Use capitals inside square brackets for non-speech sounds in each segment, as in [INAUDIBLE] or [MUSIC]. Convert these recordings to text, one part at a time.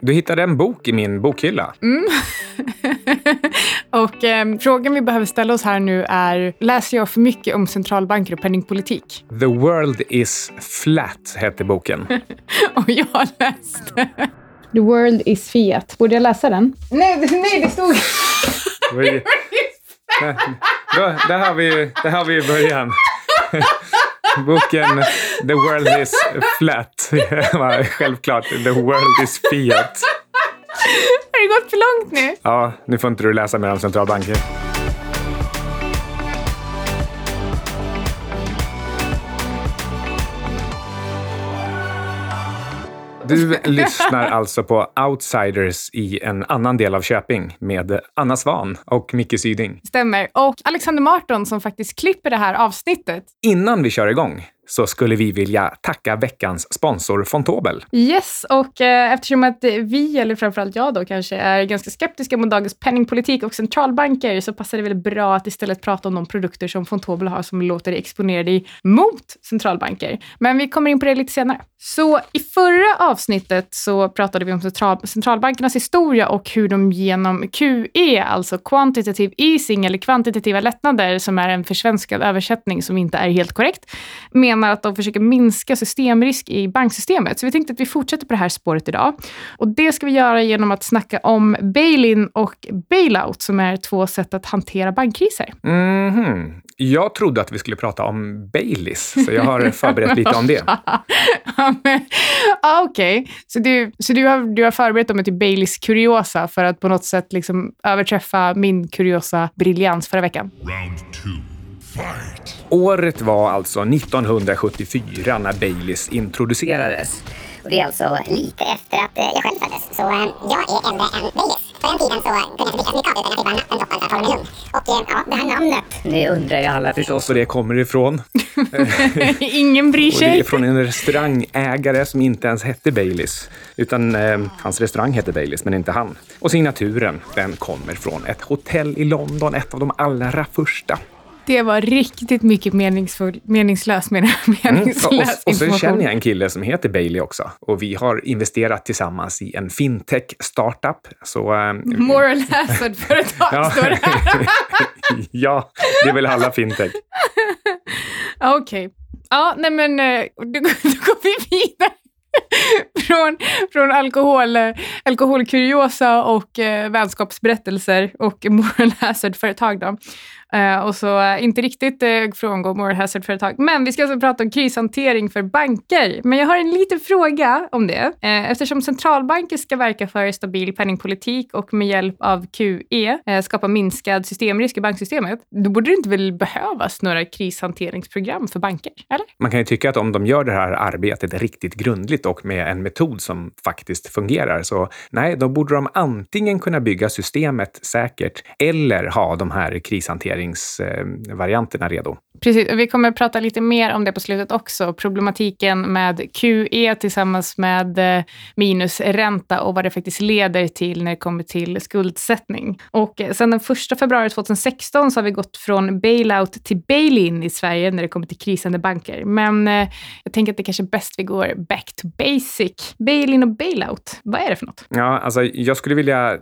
Du hittade en bok i min bokhylla. Mm. [LAUGHS] och eh, frågan vi behöver ställa oss här nu är, läser jag för mycket om centralbanker och penningpolitik? The world is flat hette boken. [LAUGHS] och jag läste The world is Fiat. Borde jag läsa den? Nej, nej det stod... [LAUGHS] Då, där, har vi, där har vi början. Boken The world is flat. [LAUGHS] Självklart, the world is Fiat. Har det gått för långt nu? Ja, nu får inte du läsa mer om centralbanker. Du lyssnar alltså på Outsiders i en annan del av Köping med Anna Svan och Micke Syding. Stämmer. Och Alexander Marton som faktiskt klipper det här avsnittet. Innan vi kör igång så skulle vi vilja tacka veckans sponsor Fontobel. Yes, och eh, eftersom att vi, eller framförallt jag då kanske, är ganska skeptiska mot dagens penningpolitik och centralbanker så passar det väl bra att istället prata om de produkter som Fontobel har som låter dig exponera dig mot centralbanker. Men vi kommer in på det lite senare. Så i förra avsnittet så pratade vi om central, centralbankernas historia och hur de genom QE, alltså quantitative easing eller kvantitativa lättnader, som är en försvenskad översättning som inte är helt korrekt, menar att de försöker minska systemrisk i banksystemet. Så vi tänkte att vi fortsätter på det här spåret idag. Och det ska vi göra genom att snacka om bail-in och bail-out, som är två sätt att hantera bankkriser. Mm -hmm. Jag trodde att vi skulle prata om Baileys, så jag har förberett lite om det. [LAUGHS] ah, Okej, okay. så, du, så du, har, du har förberett dem till Baileys kuriosa för att på något sätt liksom överträffa min kuriosa briljans förra veckan? Round two. Året var alltså 1974 när Baileys introducerades. Och det är alltså lite efter att jag själv föddes. Så jag är äldre än Baileys. På den tiden så kunde jag inte dricka så mycket av utan jag fick bara nattendroppar för att hålla mig lugn. Och ja, det här namnet. Det undrar ju alla förstås var det kommer ifrån. [LAUGHS] Ingen bryr sig. Och det är från en restaurangägare som inte ens hette Baileys. Utan eh, hans restaurang hette Baileys, men inte han. Och signaturen, den kommer från ett hotell i London, ett av de allra första. Det var riktigt mycket meningsfull, meningslös, meningslös mm, och, och, och så känner jag en kille som heter Bailey också. Och vi har investerat tillsammans i en fintech-startup. Så, um, Moral hazard-företag ja. står det [LAUGHS] Ja, det är väl alla fintech. [LAUGHS] Okej. Okay. Ja, nej men eh, då, då går vi vidare. [LAUGHS] från, från alkohol, alkoholkuriosa och eh, vänskapsberättelser och moral hazard-företag. Eh, och så eh, inte riktigt eh, frångå moral hazard-företag. Men vi ska alltså prata om krishantering för banker. Men jag har en liten fråga om det. Eftersom centralbanker ska verka för stabil penningpolitik och med hjälp av QE skapa minskad systemrisk i banksystemet, då borde det inte väl behövas några krishanteringsprogram för banker? Eller? Man kan ju tycka att om de gör det här arbetet riktigt grundligt och med en metod som faktiskt fungerar, så nej, då borde de antingen kunna bygga systemet säkert eller ha de här krishanteringsprogrammen finansieringsvarianterna redo. Precis, vi kommer att prata lite mer om det på slutet också. Problematiken med QE tillsammans med eh, minusränta och vad det faktiskt leder till när det kommer till skuldsättning. Och eh, sedan den 1 februari 2016 så har vi gått från bailout till bail-in i Sverige när det kommer till krisande banker. Men eh, jag tänker att det kanske är bäst vi går back to basic. Bail-in och bailout, vad är det för något? Ja, alltså jag skulle vilja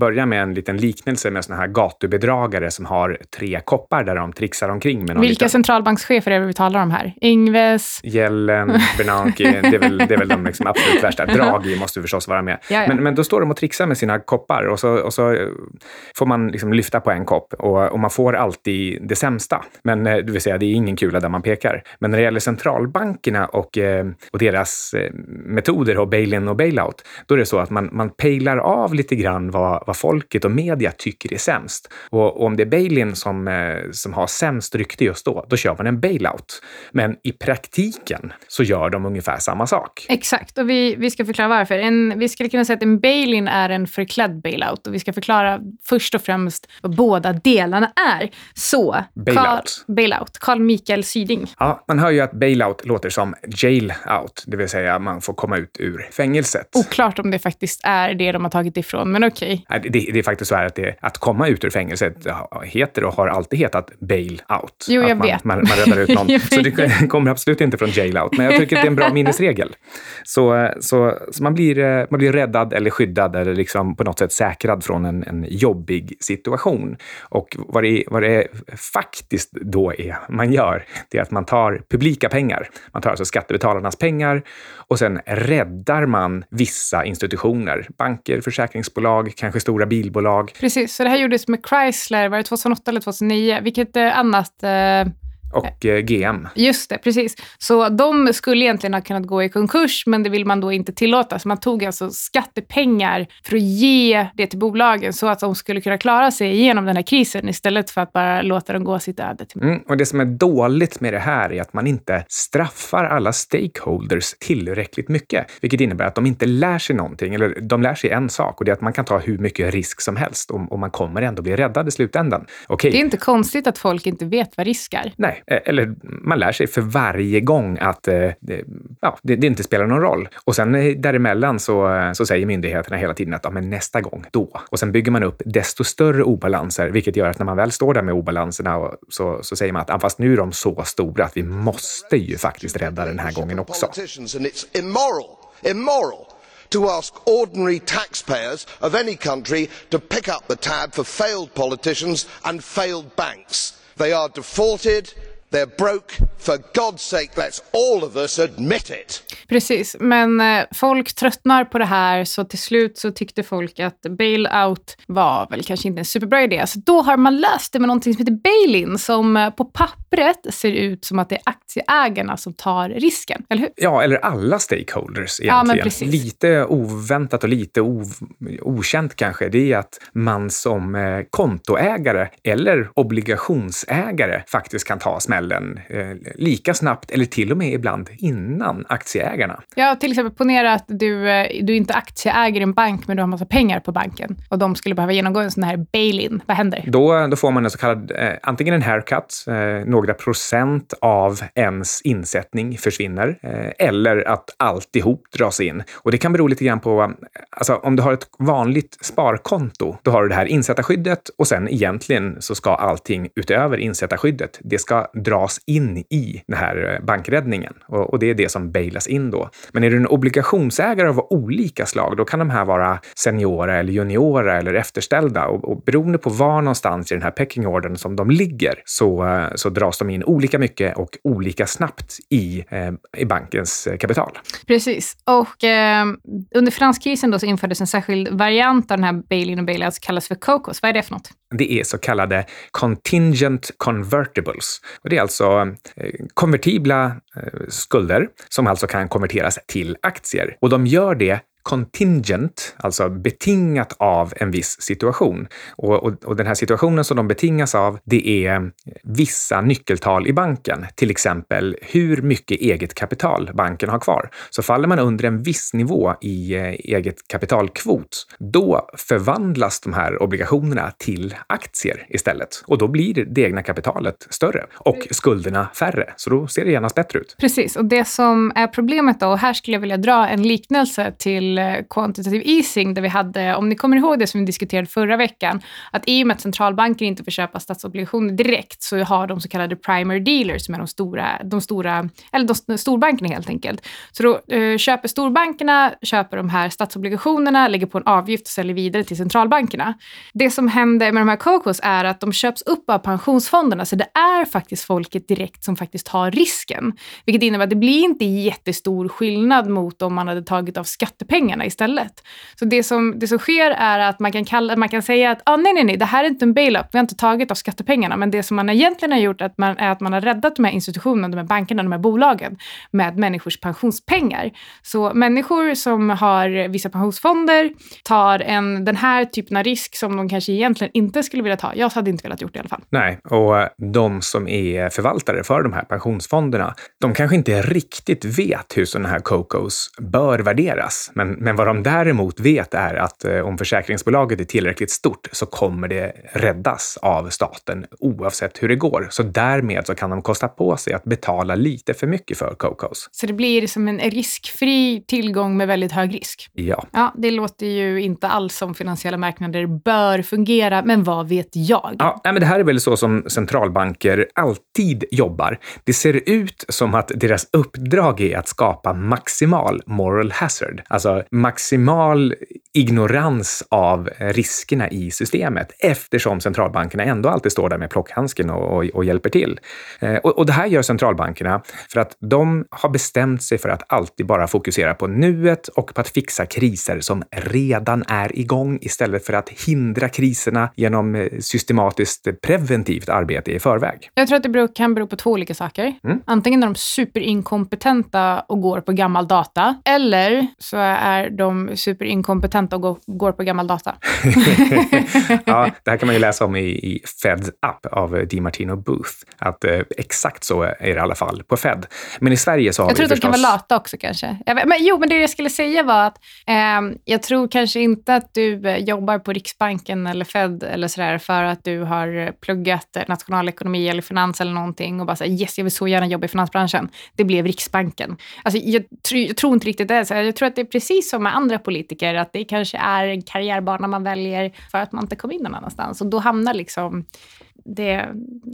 börja med en liten liknelse med såna här gatubedragare som har tre koppar där de trixar omkring med någon vilka centralbankschefer är det vi talar om här? Ingves? Gällen, [LAUGHS] Bernanke, det är väl, det är väl de liksom absolut värsta. Draghi måste förstås vara med. Ja, ja. Men, men då står de och trixar med sina koppar och så, och så får man liksom lyfta på en kopp och, och man får alltid det sämsta. Men eh, det vill säga, det är ingen kula där man pekar. Men när det gäller centralbankerna och, eh, och deras eh, metoder och bail-in och bail-out, då är det så att man, man pejlar av lite grann vad, vad folket och media tycker är sämst. Och, och om det är bail-in som, som har sämst rykte just då, då kör man en bailout. Men i praktiken så gör de ungefär samma sak. Exakt, och vi, vi ska förklara varför. En, vi skulle kunna säga att en bail-in är en förklädd bailout och vi ska förklara först och främst vad båda delarna är. Så, bailout. Carl, bailout. Carl Mikael Syding. Ja, man hör ju att bailout låter som jail out, det vill säga man får komma ut ur fängelset. Oklart om det faktiskt är det de har tagit ifrån, men okej. Okay. Det, det, är faktiskt så här att det, att komma ut ur fängelset heter och har alltid hetat bail out. Jo, jag att man, man, man räddar ut [LAUGHS] någon. så det kommer absolut inte från jail-out. Men jag tycker att det är en bra [LAUGHS] minnesregel. Så, så, så, man, blir, man blir räddad eller skyddad eller liksom på något sätt säkrad från en, en jobbig situation. Och vad det, vad det faktiskt då är man gör, det är att man tar publika pengar. Man tar alltså skattebetalarnas pengar och sen räddar man vissa institutioner. Banker, försäkringsbolag, kanske stora bilbolag. Precis, så det här gjordes med Chrysler, var det 2008 eller 2009? Vilket eh, annat eh och eh, GM. Just det, precis. Så de skulle egentligen ha kunnat gå i konkurs, men det vill man då inte tillåta. Så man tog alltså skattepengar för att ge det till bolagen så att de skulle kunna klara sig igenom den här krisen istället för att bara låta dem gå sitt öde. Till. Mm, och det som är dåligt med det här är att man inte straffar alla stakeholders tillräckligt mycket, vilket innebär att de inte lär sig någonting. Eller de lär sig en sak och det är att man kan ta hur mycket risk som helst och, och man kommer ändå bli räddad i slutändan. Okay. Det är inte konstigt att folk inte vet vad risk är. Nej, Eh, eller man lär sig för varje gång att eh, det, ja, det, det, inte spelar någon roll. Och sen eh, däremellan så, eh, så säger myndigheterna hela tiden att ja, men nästa gång, då. Och sen bygger man upp desto större obalanser, vilket gör att när man väl står där med obalanserna och, så, så säger man att fast nu är de så stora att vi måste ju faktiskt rädda den här gången också. To ask ordinary taxpayers of any country to pick up the tab for failed politicians and failed banks. They are defaulted They're broke. For God's sake, let's all of us admit it. Precis, men eh, folk tröttnar på det här så till slut så tyckte folk att bailout var väl kanske inte en superbra idé. Så då har man löst det med någonting som heter bail-in som eh, på pappret ser ut som att det är aktieägarna som tar risken, eller hur? Ja, eller alla stakeholders egentligen. Ja, lite oväntat och lite okänt kanske, det är att man som eh, kontoägare eller obligationsägare faktiskt kan ta smällen smällen eh, lika snabbt eller till och med ibland innan aktieägarna. Ja, till exempel ponera att du, eh, du inte aktieäger en bank men du har massa pengar på banken och de skulle behöva genomgå en sån här bail-in. Vad händer? Då, då får man en så kallad, eh, antingen en haircut, eh, några procent av ens insättning försvinner, eh, eller att alltihop dras in. Och det kan bero lite grann på, alltså om du har ett vanligt sparkonto, då har du det här insättarskyddet och sen egentligen så ska allting utöver insättarskyddet, det ska dras dras in i den här eh, bankräddningen. Och, och, det är det som bailas in då. Men är du en obligationsägare av olika slag, då kan de här vara seniora eller juniora eller efterställda. Och, och beroende på var någonstans i den här pecking som de ligger så, eh, så dras de in olika mycket och olika snabbt i, eh, i bankens eh, kapital. Precis. Och eh, under finanskrisen då så infördes en särskild variant av den här bail-in och bail-out som kallas för COCOS. Vad är det för något? Det är så kallade contingent convertibles. Och det är alltså eh, konvertibla eh, skulder som alltså kan konverteras till aktier. Och de gör det contingent, alltså betingat av en viss situation. Och, och, och, den här situationen som de betingas av, det är vissa nyckeltal i banken. Till exempel hur mycket eget kapital banken har kvar. Så faller man under en viss nivå i eh, eget kapitalkvot, då förvandlas de här obligationerna till aktier istället. Och då blir det egna kapitalet större och skulderna färre. Så då ser det genast bättre ut. Precis, och det som är problemet då, och här skulle jag vilja dra en liknelse till till eh, quantitative easing där vi hade, om ni kommer ihåg det som vi diskuterade förra veckan, att i och med att centralbanker inte får köpa statsobligationer direkt så har de så kallade primary dealers som är de stora, de stora eller de storbankerna helt enkelt. Så då eh, köper storbankerna, köper de här statsobligationerna, lägger på en avgift och säljer vidare till centralbankerna. Det som händer med de här COCOs är att de köps upp av pensionsfonderna, så det är faktiskt folket direkt som faktiskt tar risken. Vilket innebär att det blir inte jättestor skillnad mot om man hade tagit av skattepengar pengarna istället. Så det som, det som sker är att man kan, kalla, man kan säga att ah, nej, nej, nej, det här är inte en bail-up, vi har inte tagit av skattepengarna. Men det som man egentligen har gjort att man, är att man har räddat de här institutionerna, de här bankerna, de här bolagen med människors pensionspengar. Så människor som har vissa pensionsfonder tar en, den här typen av risk som de kanske egentligen inte skulle vilja ta. Jag hade inte velat gjort det i alla fall. Nej, och eh, de som är förvaltare för de här pensionsfonderna, de kanske inte riktigt vet hur sådana här COCOs bör värderas. Men men, men vad de däremot vet är att eh, om försäkringsbolaget är tillräckligt stort så kommer det räddas av staten oavsett hur det går. Så därmed så kan de kosta på sig att betala lite för mycket för Cocos. Så det blir som en riskfri tillgång med väldigt hög risk? Ja. Ja, det låter ju inte alls som finansiella marknader bör fungera, men vad vet jag? Ja, men det här är väl så som centralbanker alltid jobbar. Det ser ut som att deras uppdrag är att skapa maximal moral hazard, alltså maximal ignorans av riskerna i systemet eftersom centralbankerna ändå alltid står där med plockhandsken och, och, och hjälper till. Eh, och, och, det här gör centralbankerna för att de har bestämt sig för att alltid bara fokusera på nuet och på att fixa kriser som redan är igång istället för att hindra kriserna genom eh, systematiskt preventivt arbete i förväg. Jag tror att det beror, kan bero på två olika saker. Mm. Antingen är de superinkompetenta och går på gammal data, eller så är de superinkompetenta och går på gammal data. [LAUGHS] ja, det här kan man ju läsa om i, i Feds app av DiMartino Booth. Att eh, exakt så är det i alla fall på Fed. Men i Sverige så har jag vi tror att de kan vara lata också kanske. Men, jo, men det jag skulle säga var att eh, jag tror kanske inte att du eh, jobbar på Riksbanken eller Fed eller sådär för att du har pluggat nationalekonomi eller finans eller någonting och bara säga yes, jag vill så gärna jobba i finansbranschen. Det blev Riksbanken. Alltså, jag, jag tror inte riktigt det. Så jag tror att det är precis som med andra politiker, att det kanske är en karriärbana man väljer för att man inte kom in någon annanstans. Och då hamnar liksom det,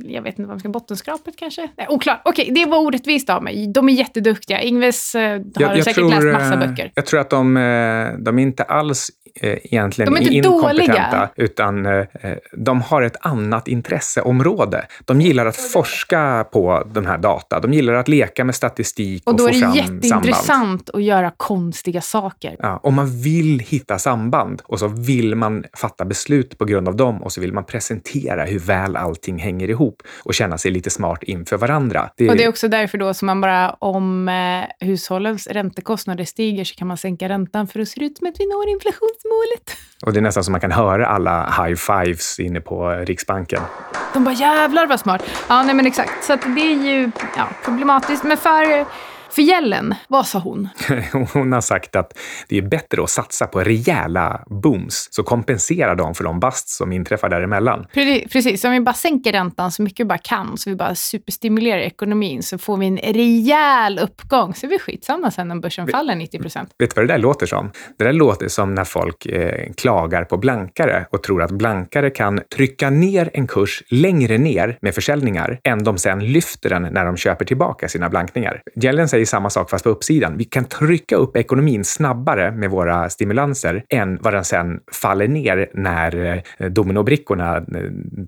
jag vet inte vad man ska, bottenskrapet kanske? Nej, oklart. Okej, det var orättvist av mig. De är jätteduktiga. Ingves eh, har jag, jag säkert tror, läst massa eh, böcker. Jag tror att de, eh, de inte alls egentligen de är inte inkompetenta, dåliga. utan eh, de har ett annat intresseområde. De gillar att forska på den här data. De gillar att leka med statistik och, och få fram samband. Och då är det jätteintressant att göra konstiga saker. Ja, och man vill hitta samband och så vill man fatta beslut på grund av dem och så vill man presentera hur väl allting hänger ihop och känna sig lite smart inför varandra. Det... Och det är också därför då som man bara, om eh, hushållens räntekostnader stiger så kan man sänka räntan för att se ut som att vi når inflationsmålet. Och det är nästan som man kan höra alla high fives inne på Riksbanken. De bara jävlar vad smart. Ja, nej men exakt. Så det är ju ja, problematiskt. Men för Fjällen, vad sa hon? [LAUGHS] hon har sagt att det är bättre att satsa på rejäla booms, så kompenserar de för de bast som inträffar däremellan. Precis, om vi bara sänker räntan så mycket vi bara kan, så vi bara superstimulerar ekonomin, så får vi en rejäl uppgång. Så är vi skitsamma sen om börsen faller 90 procent. Vet du vad det där låter som? Det där låter som när folk eh, klagar på blankare och tror att blankare kan trycka ner en kurs längre ner med försäljningar än de sen lyfter den när de köper tillbaka sina blankningar. Gällen säger samma sak fast på uppsidan. Vi kan trycka upp ekonomin snabbare med våra stimulanser än vad den sen faller ner när eh, dominobrickorna eh,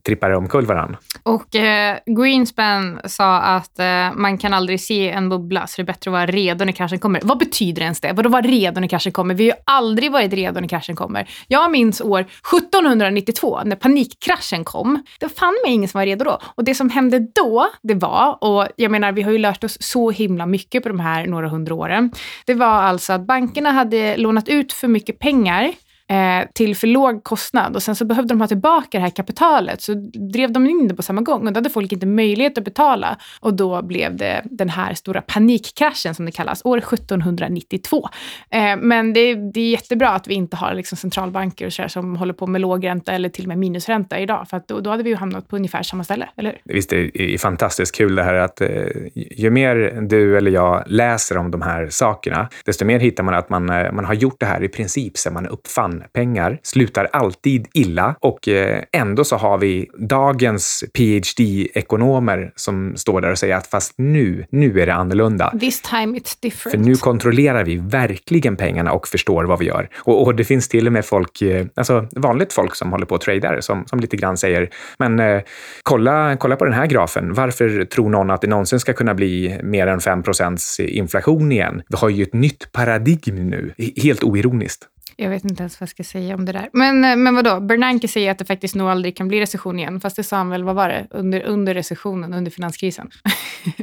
trippar omkull varandra. Och eh, Greenspan sa att eh, man kan aldrig se en bubbla, så det är bättre att vara redo när kraschen kommer. Vad betyder ens det? Vadå vara redo när kraschen kommer? Vi har ju aldrig varit redo när kraschen kommer. Jag minns år 1792 när panikkraschen kom. Det fann mig ingen som var redo då. Och det som hände då, det var, och jag menar vi har ju lärt oss så himla mycket på de här några hundra åren. Det var alltså att bankerna hade lånat ut för mycket pengar eh, till för låg kostnad. Och sen så behövde de ha tillbaka det här kapitalet. Så drev de in det på samma gång. Och då hade folk inte möjlighet att betala. Och då blev det den här stora panikkraschen som det kallas, år 1792. Eh, men det, det, är jättebra att vi inte har liksom centralbanker och så som håller på med låg ränta eller till och med minusränta idag. För att då, då hade vi ju hamnat på ungefär samma ställe, eller hur? Visst, det är fantastiskt kul det här att eh, ju mer du eller jag läser om de här sakerna, desto mer hittar man att man, eh, man har gjort det här i princip sedan man uppfann pengar, slutar alltid illa och eh, ändå så har vi dagens PhD-ekonomer som står där och säger att fast nu, nu är det annorlunda. This time it's different. För nu kontrollerar vi verkligen pengarna och förstår vad vi gör. Och, och det finns till och med folk, eh, alltså vanligt folk som håller på och tradar som, som lite grann säger, men eh, kolla, kolla på den här grafen. Varför tror någon att det någonsin ska kunna bli mer än 5% inflation igen? Vi har ju ett nytt paradigm nu, helt oironiskt. Jag vet inte ens vad jag ska säga om det där. Men, eh, men vadå, Bernanke säger att det faktiskt nog aldrig kan bli recession igen. Fast det sa han väl, vad var det, under, under recessionen, under finanskrisen. [LAUGHS]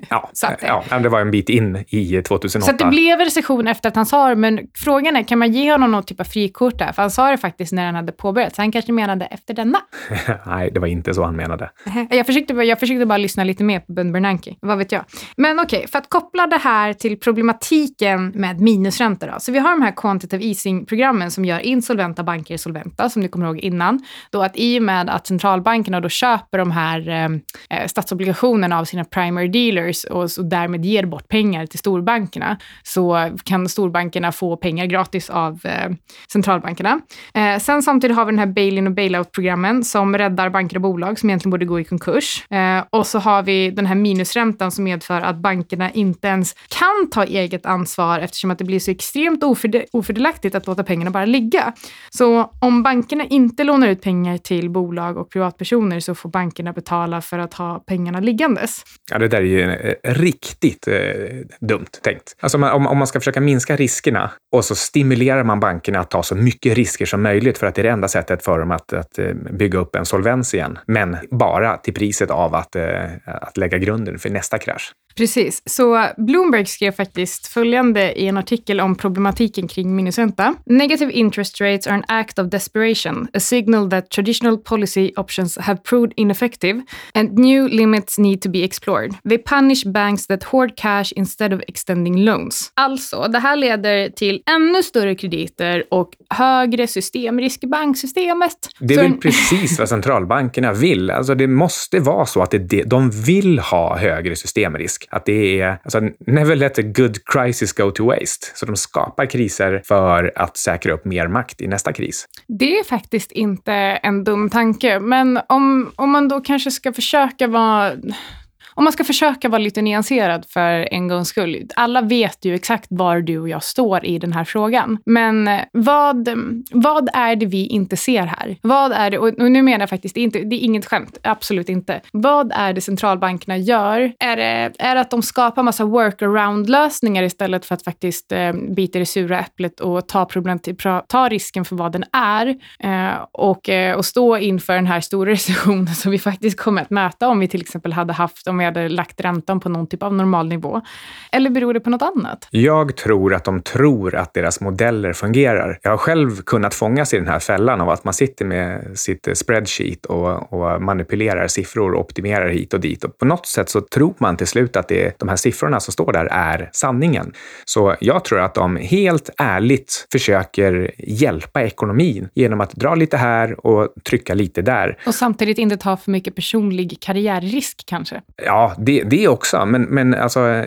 Ja, att, ja, det var en bit in i 2008. Så det blev recession efter att han sa det. Men frågan är, kan man ge honom någon typ av frikort där? För han sa det faktiskt när han hade påbörjat. Så han kanske menade efter denna. [LAUGHS] Nej, det var inte så han menade. [LAUGHS] Jag försökte, jag försökte bara lyssna lite mer på Ben Bernanke. Vad vet jag. Men okej, okay, för att koppla det här till problematiken med minusräntor. Då. Så vi har de här quantitative easing-programmen som gör insolventa banker solventa, som ni kommer ihåg innan. Då att i och med att centralbankerna då köper de här eh, eh statsobligationerna av sina primary dealers och, och därmed ger bort pengar till storbankerna, så kan storbankerna få pengar gratis av eh, centralbankerna. Eh, sen samtidigt har vi den här bail-in och bail-out-programmen som räddar banker och bolag som egentligen borde gå i konkurs. Eh, och så har vi den här minusräntan som medför att bankerna inte ens kan ta eget ansvar eftersom att det blir så extremt ofördelaktigt att låta pengarna bara ligga. Så om bankerna inte lånar ut pengar till bolag och privatpersoner så får bankerna betala för att ha pengarna liggandes. Ja, det där är ju eh, riktigt eh, dumt tänkt. Alltså om, om man ska försöka minska riskerna och så stimulerar man bankerna att ta så mycket risker som möjligt för att det är det enda sättet för dem att, att eh, bygga upp en solvens igen. Men bara till priset av att, eh, att lägga grunden för nästa krasch. Precis, så Bloomberg skrev faktiskt följande i en artikel om problematiken kring minusränta. Negative interest rates are an act of desperation, a signal that traditional policy options have proved ineffective and new limits need to be explored. They punish banks that hoard cash instead of extending loans. Alltså, det här leder till ännu större krediter och högre systemrisk i banksystemet. Det är väl precis vad centralbankerna vill. Alltså det måste vara så att det, de vill ha högre systemrisk. Att det är, alltså, never let a good crisis go to waste. Så de skapar kriser för att säkra upp mer makt i nästa kris. Det är faktiskt inte en dum tanke, men om, om man då kanske ska försöka vara om man ska försöka vara lite nyanserad för en gångs skull. Alla vet ju exakt var du och jag står i den här frågan. Men eh, vad, vad är det vi inte ser här? Vad är det, och nu menar jag faktiskt inte, det är inget skämt, absolut inte. Vad är det centralbankerna gör? Är det, är det att de skapar massa workaround-lösningar istället för att faktiskt eh, bita det sura äpplet och ta, problem ta risken för vad den är eh, och, eh, och stå inför den här stora [LAUGHS] recessionen som vi faktiskt kommer att möta om vi till exempel hade haft, om vi hade lagt räntan på någon typ av normal nivå? Eller beror det på något annat? Jag tror att de tror att deras modeller fungerar. Jag har själv kunnat fångas i den här fällan av att man sitter med sitt spreadsheet och, och manipulerar siffror och optimerar hit och dit. Och på något sätt så tror man till slut att det, de här siffrorna som står där är sanningen. Så jag tror att de helt ärligt försöker hjälpa ekonomin genom att dra lite här och trycka lite där. Och samtidigt inte ta för mycket personlig karriärrisk kanske? Ja, Ja, det, det också. Men, men alltså,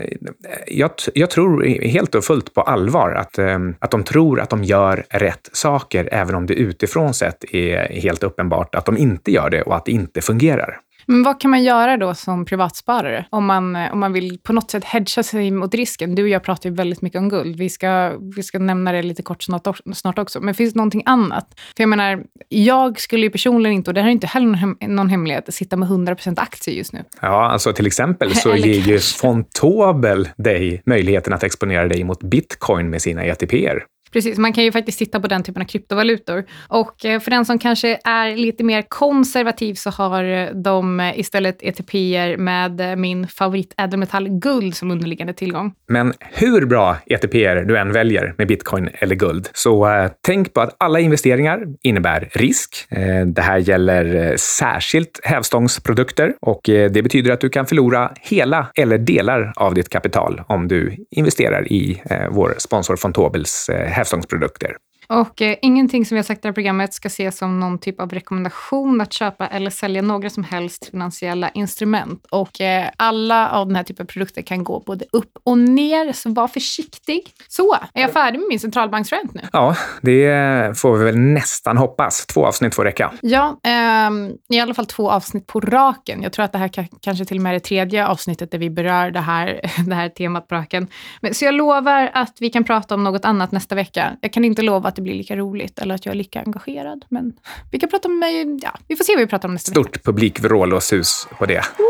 jag, jag tror helt och fullt på allvar att, ehm, att de tror att de gör rätt saker, även om det utifrån sett är helt uppenbart att de inte gör det och att det inte fungerar. Men vad kan man göra då som privatsparare om man, eh, om man vill på något sätt hedga sig mot risken? Du och jag pratar ju väldigt mycket om guld. Vi ska, vi ska nämna det lite kort snart, snart också. Men finns det någonting annat? För jag menar, jag skulle ju personligen inte, och det här är inte heller någon, någon hemlighet, sitta med 100% aktier just nu. Ja, alltså till exempel så ger ju Fontobel dig möjligheten att exponera dig mot bitcoin med sina ETPer. Precis, man kan ju faktiskt titta på den typen av kryptovalutor. Och eh, för den som kanske är lite mer konservativ så har eh, de eh, istället ETPer med min favorit ädelmetall guld som underliggande tillgång. Men hur bra ETPer du än väljer med bitcoin eller guld, så eh, tänk på att alla investeringar innebär risk. Eh, det här gäller särskilt hävstångsprodukter och det betyder att du kan förlora hela eller delar av ditt kapital om du investerar i vår sponsor Fontobels hävstångsprodukter. Och eh, ingenting som vi har sagt i det här programmet ska ses som någon typ av rekommendation att köpa eller sälja några som helst finansiella instrument. Och eh, alla av den här typen av produkter kan gå både upp och ner, så var försiktig. Så, är jag färdig med min centralbanksrent nu? Ja, det får vi väl nästan hoppas. Två avsnitt får räcka. Ja, eh, i alla fall två avsnitt på raken. Jag tror att det här kanske till och med är det tredje avsnittet där vi berör det här, [LAUGHS] det här temat på raken. Men, så jag lovar att vi kan prata om något annat nästa vecka. Jag kan inte lova att det blir lika roligt eller att jag är lika engagerad. Men vi kan prata om mig, ja, vi får se vad vi pratar om nästa Stort vecka. Stort publikvrålåshus på det. Wow!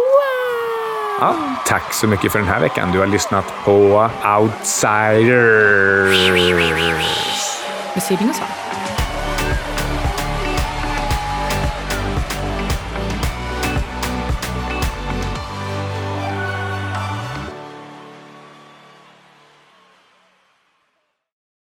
Ja, tack så mycket för den här veckan. Du har lyssnat på Outsiders. med Syding och så.